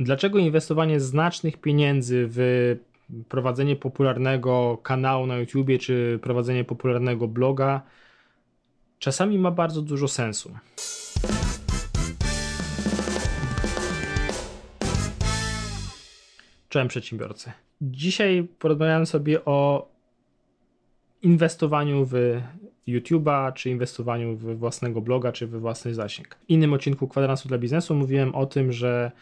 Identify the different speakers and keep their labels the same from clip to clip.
Speaker 1: dlaczego inwestowanie znacznych pieniędzy w prowadzenie popularnego kanału na YouTubie czy prowadzenie popularnego bloga czasami ma bardzo dużo sensu. Czołem przedsiębiorcy. Dzisiaj porozmawiamy sobie o inwestowaniu w YouTube'a, czy inwestowaniu w własnego bloga, czy we własny zasięg. W innym odcinku Kwadransu dla biznesu mówiłem o tym, że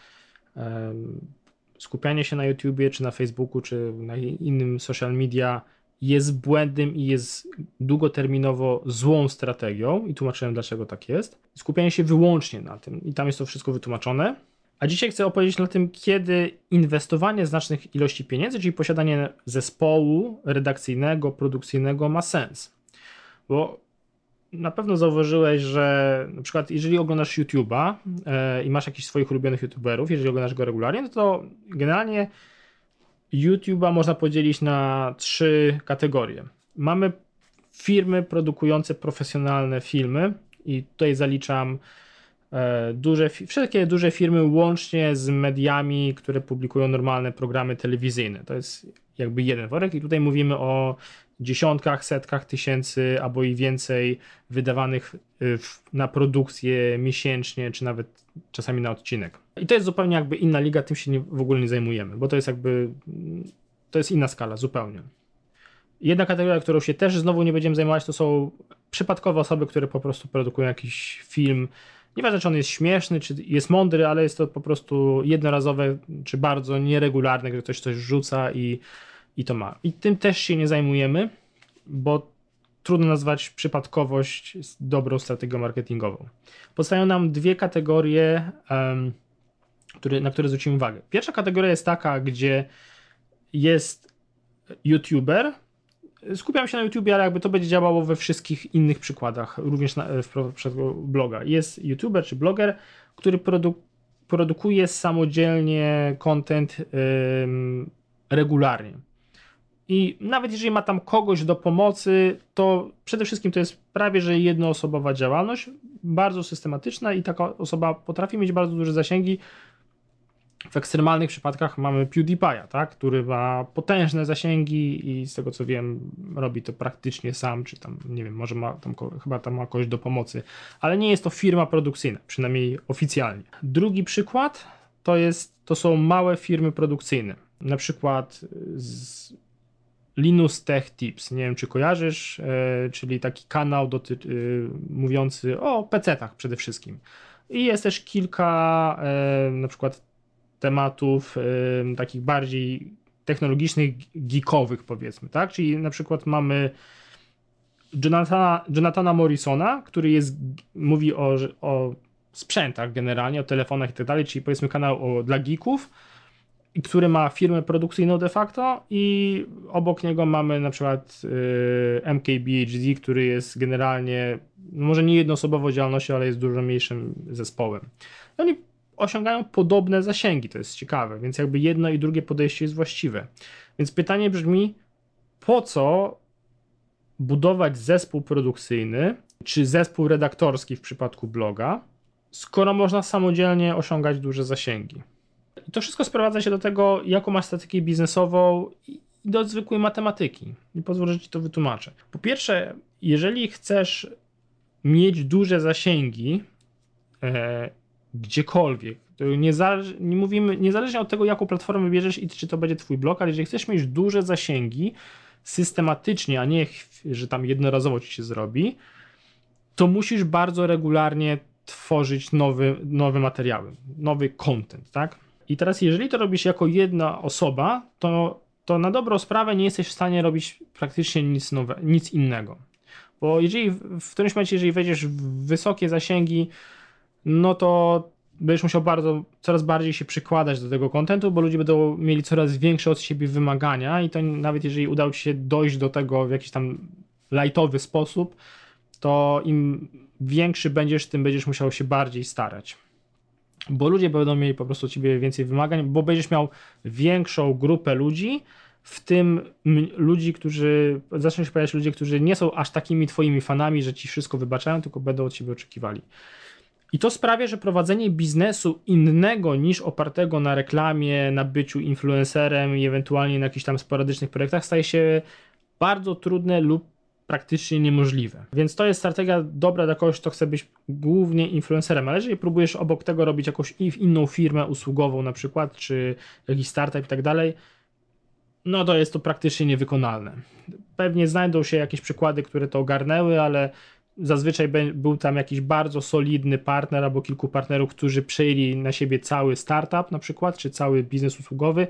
Speaker 1: skupianie się na YouTubie, czy na Facebooku, czy na innym social media jest błędem i jest długoterminowo złą strategią i tłumaczyłem dlaczego tak jest. Skupianie się wyłącznie na tym i tam jest to wszystko wytłumaczone. A dzisiaj chcę opowiedzieć na tym, kiedy inwestowanie znacznych ilości pieniędzy, czyli posiadanie zespołu redakcyjnego, produkcyjnego ma sens. Bo na pewno zauważyłeś, że na przykład jeżeli oglądasz YouTube'a e, i masz jakichś swoich ulubionych YouTuberów, jeżeli oglądasz go regularnie, no to generalnie YouTube'a można podzielić na trzy kategorie. Mamy firmy produkujące profesjonalne filmy i tutaj zaliczam e, duże, wszelkie duże firmy łącznie z mediami, które publikują normalne programy telewizyjne. To jest jakby jeden worek i tutaj mówimy o dziesiątkach, setkach tysięcy albo i więcej wydawanych y, na produkcję miesięcznie, czy nawet czasami na odcinek. I to jest zupełnie jakby inna liga, tym się nie, w ogóle nie zajmujemy, bo to jest jakby, to jest inna skala zupełnie. Jedna kategoria, którą się też znowu nie będziemy zajmować, to są przypadkowe osoby, które po prostu produkują jakiś film. Nieważne, czy on jest śmieszny, czy jest mądry, ale jest to po prostu jednorazowe, czy bardzo nieregularne, gdy ktoś coś rzuca i i to ma. I tym też się nie zajmujemy, bo trudno nazwać przypadkowość dobrą strategią marketingową. Powstają nam dwie kategorie, um, które, na które zwrócimy uwagę. Pierwsza kategoria jest taka, gdzie jest YouTuber. Skupiam się na YouTube, ale jakby to będzie działało we wszystkich innych przykładach, również na, w przypadku bloga. Jest YouTuber czy bloger, który produ produkuje samodzielnie content regularnie. I nawet jeżeli ma tam kogoś do pomocy, to przede wszystkim to jest prawie że jednoosobowa działalność, bardzo systematyczna i taka osoba potrafi mieć bardzo duże zasięgi. W ekstremalnych przypadkach mamy PewDiePie'a, tak, który ma potężne zasięgi i z tego co wiem, robi to praktycznie sam, czy tam, nie wiem, może ma tam, chyba tam ma kogoś do pomocy, ale nie jest to firma produkcyjna, przynajmniej oficjalnie. Drugi przykład to jest, to są małe firmy produkcyjne. Na przykład z Linus Tech Tips. Nie wiem, czy kojarzysz, e, czyli taki kanał e, mówiący o PC-tach przede wszystkim. I jest też kilka e, na przykład tematów takich bardziej technologicznych, geekowych powiedzmy, tak? Czyli na przykład mamy Jonathana, Jonathana Morrisona, który jest, mówi o, o sprzętach generalnie, o telefonach i tak dalej, czyli powiedzmy kanał o, dla geeków, który ma firmę produkcyjną de facto i obok niego mamy na przykład y, MKBHD, który jest generalnie, może nie jednoosobowo działalnością, ale jest dużo mniejszym zespołem. I oni osiągają podobne zasięgi, to jest ciekawe, więc jakby jedno i drugie podejście jest właściwe. Więc pytanie brzmi, po co budować zespół produkcyjny, czy zespół redaktorski w przypadku bloga, skoro można samodzielnie osiągać duże zasięgi? To wszystko sprowadza się do tego, jaką masz strategię biznesową i do zwykłej matematyki. I pozwól, że ci to wytłumaczę. Po pierwsze, jeżeli chcesz mieć duże zasięgi e, gdziekolwiek, to nie, mówimy, niezależnie od tego, jaką platformę bierzesz i czy to będzie twój blog, ale jeżeli chcesz mieć duże zasięgi systematycznie, a nie, że tam jednorazowo ci się zrobi, to musisz bardzo regularnie tworzyć nowy, nowe materiały, nowy content, tak? I teraz, jeżeli to robisz jako jedna osoba, to, to na dobrą sprawę nie jesteś w stanie robić praktycznie nic, nowe, nic innego. Bo jeżeli w którymś momencie, jeżeli wejdziesz w wysokie zasięgi, no to będziesz musiał bardzo, coraz bardziej się przykładać do tego kontentu, bo ludzie będą mieli coraz większe od siebie wymagania i to nawet jeżeli udało ci się dojść do tego w jakiś tam lightowy sposób, to im większy będziesz, tym będziesz musiał się bardziej starać bo ludzie będą mieli po prostu od ciebie więcej wymagań, bo będziesz miał większą grupę ludzi, w tym ludzi, którzy, zaczną się pojawiać ludzie, którzy nie są aż takimi twoimi fanami, że ci wszystko wybaczają, tylko będą od ciebie oczekiwali. I to sprawia, że prowadzenie biznesu innego niż opartego na reklamie, na byciu influencerem i ewentualnie na jakichś tam sporadycznych projektach staje się bardzo trudne lub praktycznie niemożliwe. Więc to jest strategia dobra dla kogoś, kto chce być głównie influencerem, ale jeżeli próbujesz obok tego robić jakąś inną firmę usługową na przykład, czy jakiś startup i tak dalej, no to jest to praktycznie niewykonalne. Pewnie znajdą się jakieś przykłady, które to ogarnęły, ale zazwyczaj był tam jakiś bardzo solidny partner albo kilku partnerów, którzy przejęli na siebie cały startup na przykład, czy cały biznes usługowy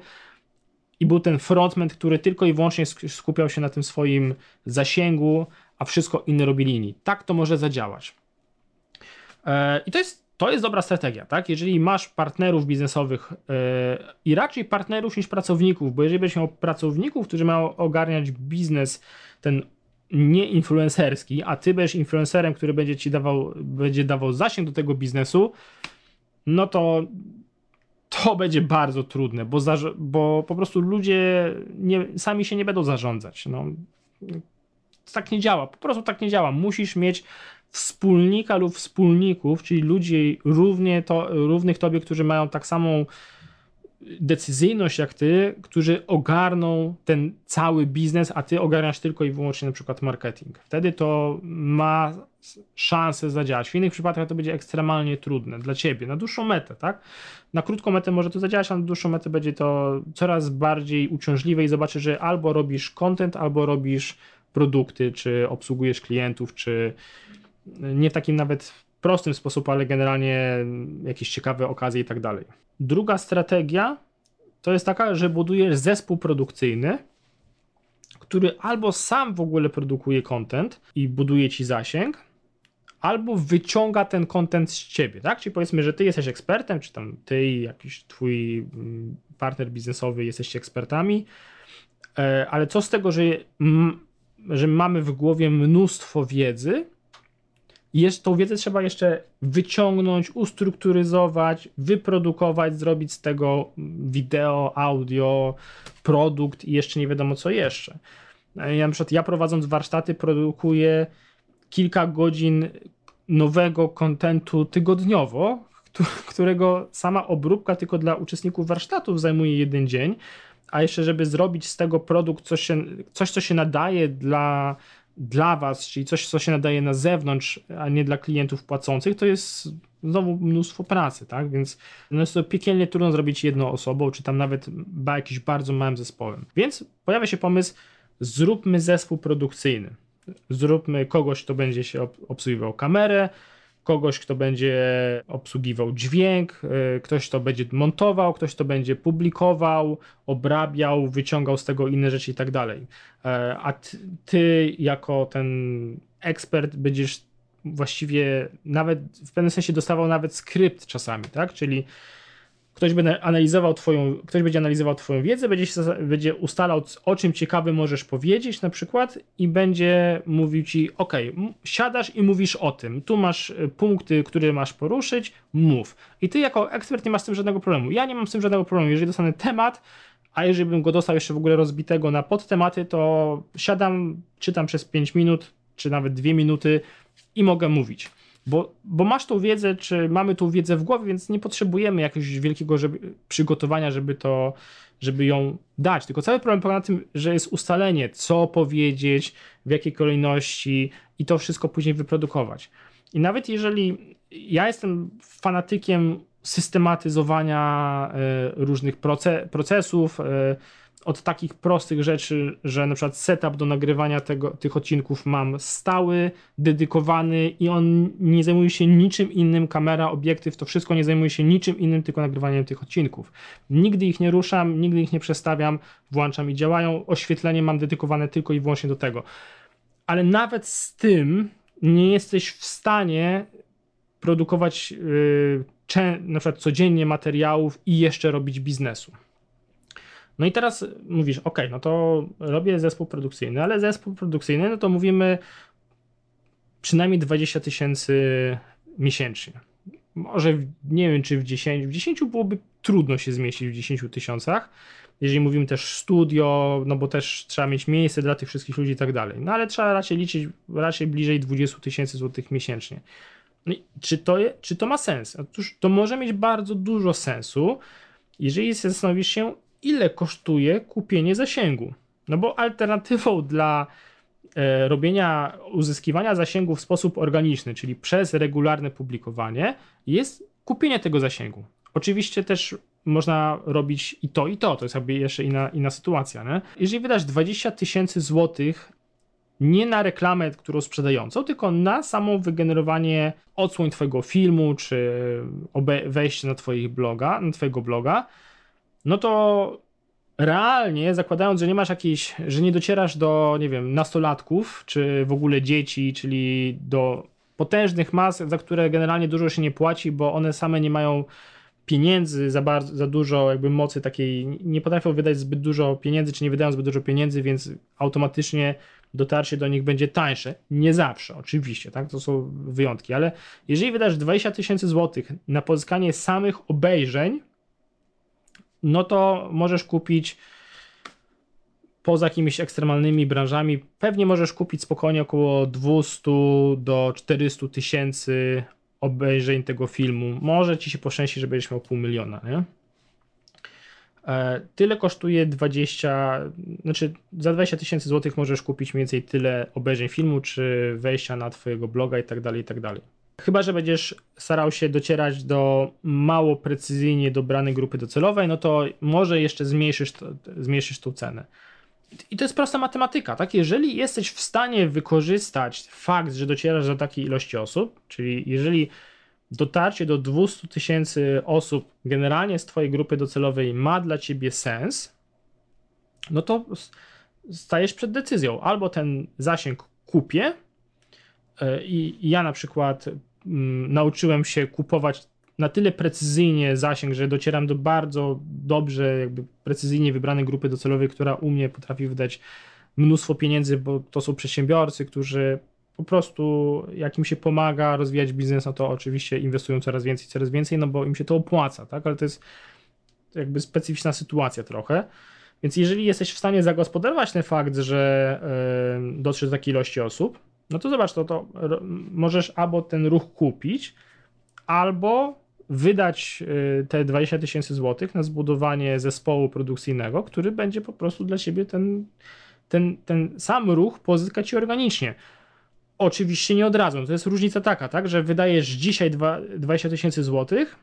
Speaker 1: i był ten frontman, który tylko i wyłącznie skupiał się na tym swoim zasięgu, a wszystko inne robili inni. Tak to może zadziałać. E, I to jest, to jest dobra strategia, tak? Jeżeli masz partnerów biznesowych e, i raczej partnerów niż pracowników, bo jeżeli będziesz miał pracowników, którzy mają ogarniać biznes, ten nie influencerski, a ty będziesz influencerem, który będzie ci dawał, będzie dawał zasięg do tego biznesu, no to to będzie bardzo trudne, bo, bo po prostu ludzie nie, sami się nie będą zarządzać. No, tak nie działa, po prostu tak nie działa. Musisz mieć wspólnika lub wspólników, czyli ludzi równie to, równych tobie, którzy mają tak samą decyzyjność jak ty, którzy ogarną ten cały biznes, a ty ogarniasz tylko i wyłącznie na przykład marketing. Wtedy to ma szansę zadziałać. W innych przypadkach to będzie ekstremalnie trudne dla ciebie, na dłuższą metę, tak? Na krótką metę może to zadziałać, a na dłuższą metę będzie to coraz bardziej uciążliwe i zobaczysz, że albo robisz content, albo robisz produkty, czy obsługujesz klientów, czy nie w takim nawet prostym sposób, ale generalnie jakieś ciekawe okazje i tak dalej. Druga strategia to jest taka, że budujesz zespół produkcyjny, który albo sam w ogóle produkuje content i buduje ci zasięg, albo wyciąga ten content z ciebie, tak? Czyli powiedzmy, że ty jesteś ekspertem, czy tam ty i jakiś twój mm, partner biznesowy jesteście ekspertami, e, ale co z tego, że, że mamy w głowie mnóstwo wiedzy, jest, tą wiedzę trzeba jeszcze wyciągnąć, ustrukturyzować, wyprodukować, zrobić z tego wideo, audio, produkt i jeszcze nie wiadomo co jeszcze. Ja, na przykład ja prowadząc warsztaty produkuję kilka godzin nowego kontentu tygodniowo, którego sama obróbka tylko dla uczestników warsztatów zajmuje jeden dzień, a jeszcze żeby zrobić z tego produkt coś, coś co się nadaje dla dla Was, czyli coś, co się nadaje na zewnątrz, a nie dla klientów płacących, to jest znowu mnóstwo pracy, tak? Więc no jest to piekielnie trudno zrobić jedną osobą, czy tam nawet jakimś bardzo małym zespołem. Więc pojawia się pomysł, zróbmy zespół produkcyjny. Zróbmy kogoś, kto będzie się obsługiwał kamerę, kogoś, kto będzie obsługiwał dźwięk, y, ktoś, kto będzie montował, ktoś, kto będzie publikował, obrabiał, wyciągał z tego inne rzeczy i tak dalej. E, a ty, ty jako ten ekspert będziesz właściwie nawet w pewnym sensie dostawał nawet skrypt czasami, tak? Czyli ktoś będzie analizował twoją, ktoś będzie analizował twoją wiedzę, będzie, będzie ustalał o czym ciekawym możesz powiedzieć na przykład i będzie mówił ci, ok, siadasz i mówisz o tym, tu masz y, punkty, które masz poruszyć, mów. I ty jako ekspert nie masz z tym żadnego problemu. Ja nie mam z tym żadnego problemu. Jeżeli dostanę temat, a jeżeli bym go dostał jeszcze w ogóle rozbitego na podtematy, to siadam, czytam przez 5 minut, czy nawet 2 minuty i mogę mówić. Bo, bo masz tą wiedzę, czy mamy tą wiedzę w głowie, więc nie potrzebujemy jakiegoś wielkiego żeby, przygotowania, żeby to, żeby ją dać. Tylko cały problem polega na tym, że jest ustalenie, co powiedzieć, w jakiej kolejności i to wszystko później wyprodukować. I nawet jeżeli ja jestem fanatykiem systematyzowania e, różnych procesów, e, od takich prostych rzeczy, że na przykład setup do nagrywania tego, tych odcinków mam stały, dedykowany i on nie zajmuje się niczym innym, kamera, obiektyw, to wszystko nie zajmuje się niczym innym, tylko nagrywaniem tych odcinków. Nigdy ich nie ruszam, nigdy ich nie przestawiam, włączam i działają. Oświetlenie mam dedykowane tylko i wyłącznie do tego. Ale nawet z tym nie jesteś w stanie produkować yy, na przykład codziennie materiałów i jeszcze robić biznesu. No i teraz mówisz, ok, no to robię zespół produkcyjny, ale zespół produkcyjny, no to mówimy przynajmniej 20 tysięcy miesięcznie. Może nie wiem, czy w 10, w 10 byłoby trudno się zmieścić w 10 tysiącach. Jeżeli mówimy też studio, no bo też trzeba mieć miejsce dla tych wszystkich ludzi i tak dalej. No ale trzeba raczej liczyć raczej bliżej 20 tysięcy złotych miesięcznie. No czy, to, czy to ma sens? Otóż to może mieć bardzo dużo sensu, jeżeli zastanowisz się, ile kosztuje kupienie zasięgu. No bo alternatywą dla e, robienia, uzyskiwania zasięgu w sposób organiczny, czyli przez regularne publikowanie, jest kupienie tego zasięgu. Oczywiście też można robić i to, i to. To jest jakby jeszcze inna, inna sytuacja. Nie? Jeżeli wydasz 20 tysięcy złotych nie na reklamę, którą sprzedającą, tylko na samo wygenerowanie odsłoń twojego filmu, czy wejście na twoich bloga, na twojego bloga, no to realnie zakładając, że nie masz jakiejś, że nie docierasz do, nie wiem, nastolatków, czy w ogóle dzieci, czyli do potężnych mas, za które generalnie dużo się nie płaci, bo one same nie mają pieniędzy za, bardzo, za dużo, jakby mocy takiej, nie potrafią wydać zbyt dużo pieniędzy, czy nie wydają zbyt dużo pieniędzy, więc automatycznie dotarcie do nich będzie tańsze. Nie zawsze, oczywiście, tak? To są wyjątki, ale jeżeli wydasz 20 tysięcy złotych na pozyskanie samych obejrzeń, no to możesz kupić poza jakimiś ekstremalnymi branżami, pewnie możesz kupić spokojnie około 200 do 400 tysięcy obejrzeń tego filmu. Może ci się poszczęści, że będziesz miał pół miliona, nie? E, tyle kosztuje 20, znaczy za 20 tysięcy złotych możesz kupić mniej więcej tyle obejrzeń filmu, czy wejścia na twojego bloga i tak dalej, i tak dalej. Chyba, że będziesz starał się docierać do mało precyzyjnie dobranej grupy docelowej, no to może jeszcze zmniejszysz, to, zmniejszysz tą cenę. I to jest prosta matematyka, tak? Jeżeli jesteś w stanie wykorzystać fakt, że docierasz do takiej ilości osób, czyli jeżeli dotarcie do 200 tysięcy osób generalnie z Twojej grupy docelowej ma dla Ciebie sens, no to stajesz przed decyzją. Albo ten zasięg kupię e, i ja na przykład nauczyłem się kupować na tyle precyzyjnie zasięg, że docieram do bardzo dobrze, jakby precyzyjnie wybranej grupy docelowej, która u mnie potrafi wydać mnóstwo pieniędzy, bo to są przedsiębiorcy, którzy po prostu jak im się pomaga rozwijać biznes, no to oczywiście inwestują coraz więcej, coraz więcej, no bo im się to opłaca, tak? Ale to jest jakby specyficzna sytuacja trochę. Więc jeżeli jesteś w stanie zagospodarować ten fakt, że yy, do takiej ilości osób, no to zobacz, to, to możesz albo ten ruch kupić, albo wydać y, te 20 tysięcy złotych na zbudowanie zespołu produkcyjnego, który będzie po prostu dla ciebie ten, ten, ten sam ruch pozyskać ci organicznie. Oczywiście nie od razu. To jest różnica taka, tak, że wydajesz dzisiaj 20 tysięcy złotych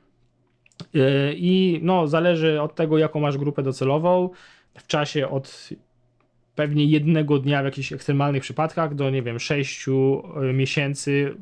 Speaker 1: y, i no, zależy od tego, jaką masz grupę docelową, w czasie od pewnie jednego dnia w jakichś ekstremalnych przypadkach do, nie wiem, 6 y, miesięcy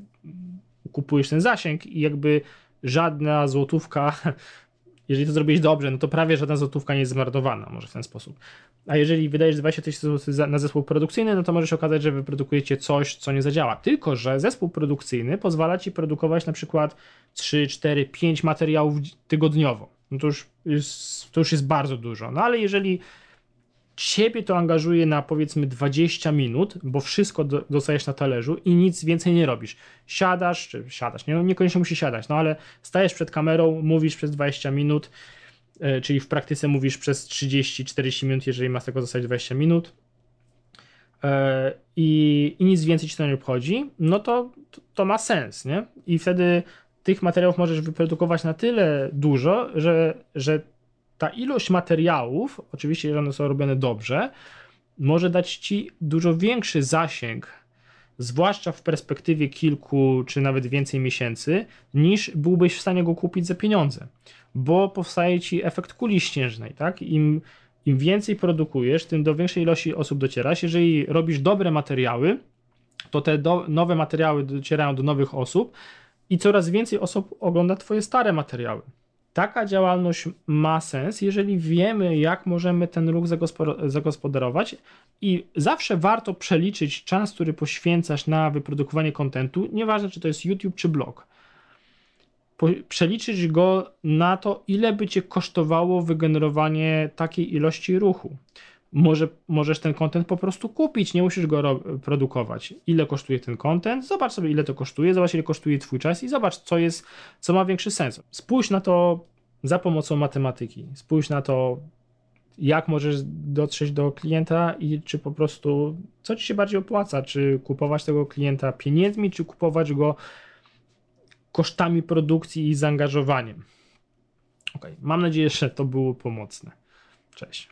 Speaker 1: kupujesz ten zasięg i jakby żadna złotówka, jeżeli to zrobisz dobrze, no to prawie żadna złotówka nie jest zmarnowana, może w ten sposób. A jeżeli wydajesz 20 tysięcy na zespół produkcyjny, no to może się okazać, że wyprodukujecie coś, co nie zadziała. Tylko, że zespół produkcyjny pozwala ci produkować na przykład 3, 4, 5 materiałów tygodniowo. No to już jest, to już jest bardzo dużo. No ale jeżeli ciebie to angażuje na powiedzmy 20 minut, bo wszystko do, dostajesz na talerzu i nic więcej nie robisz. Siadasz, czy siadasz, nie, niekoniecznie musisz siadać, no ale stajesz przed kamerą, mówisz przez 20 minut, yy, czyli w praktyce mówisz przez 30-40 minut, jeżeli masz tego zostać 20 minut. Yy, i, i, nic więcej ci to nie obchodzi, no to, to, to ma sens, nie? I wtedy tych materiałów możesz wyprodukować na tyle dużo, że, że ta ilość materiałów, oczywiście, jeżeli one są robione dobrze, może dać ci dużo większy zasięg, zwłaszcza w perspektywie kilku czy nawet więcej miesięcy, niż byłbyś w stanie go kupić za pieniądze, bo powstaje ci efekt kuli śnieżnej, tak? Im, im więcej produkujesz, tym do większej ilości osób docierasz. Jeżeli robisz dobre materiały, to te do, nowe materiały docierają do nowych osób i coraz więcej osób ogląda Twoje stare materiały taka działalność ma sens, jeżeli wiemy, jak możemy ten ruch zagospodarować i zawsze warto przeliczyć czas, który poświęcasz na wyprodukowanie kontentu, nieważne czy to jest YouTube czy blog. przeliczyć go na to, ile by cię kosztowało wygenerowanie takiej ilości ruchu. Może, możesz ten kontent po prostu kupić, nie musisz go produkować. Ile kosztuje ten kontent? Zobacz sobie, ile to kosztuje, zobacz, ile kosztuje Twój czas i zobacz, co jest, co ma większy sens. Spójrz na to za pomocą matematyki. Spójrz na to, jak możesz dotrzeć do klienta i czy po prostu, co ci się bardziej opłaca, czy kupować tego klienta pieniędzmi, czy kupować go kosztami produkcji i zaangażowaniem. Ok, mam nadzieję, że to było pomocne. Cześć.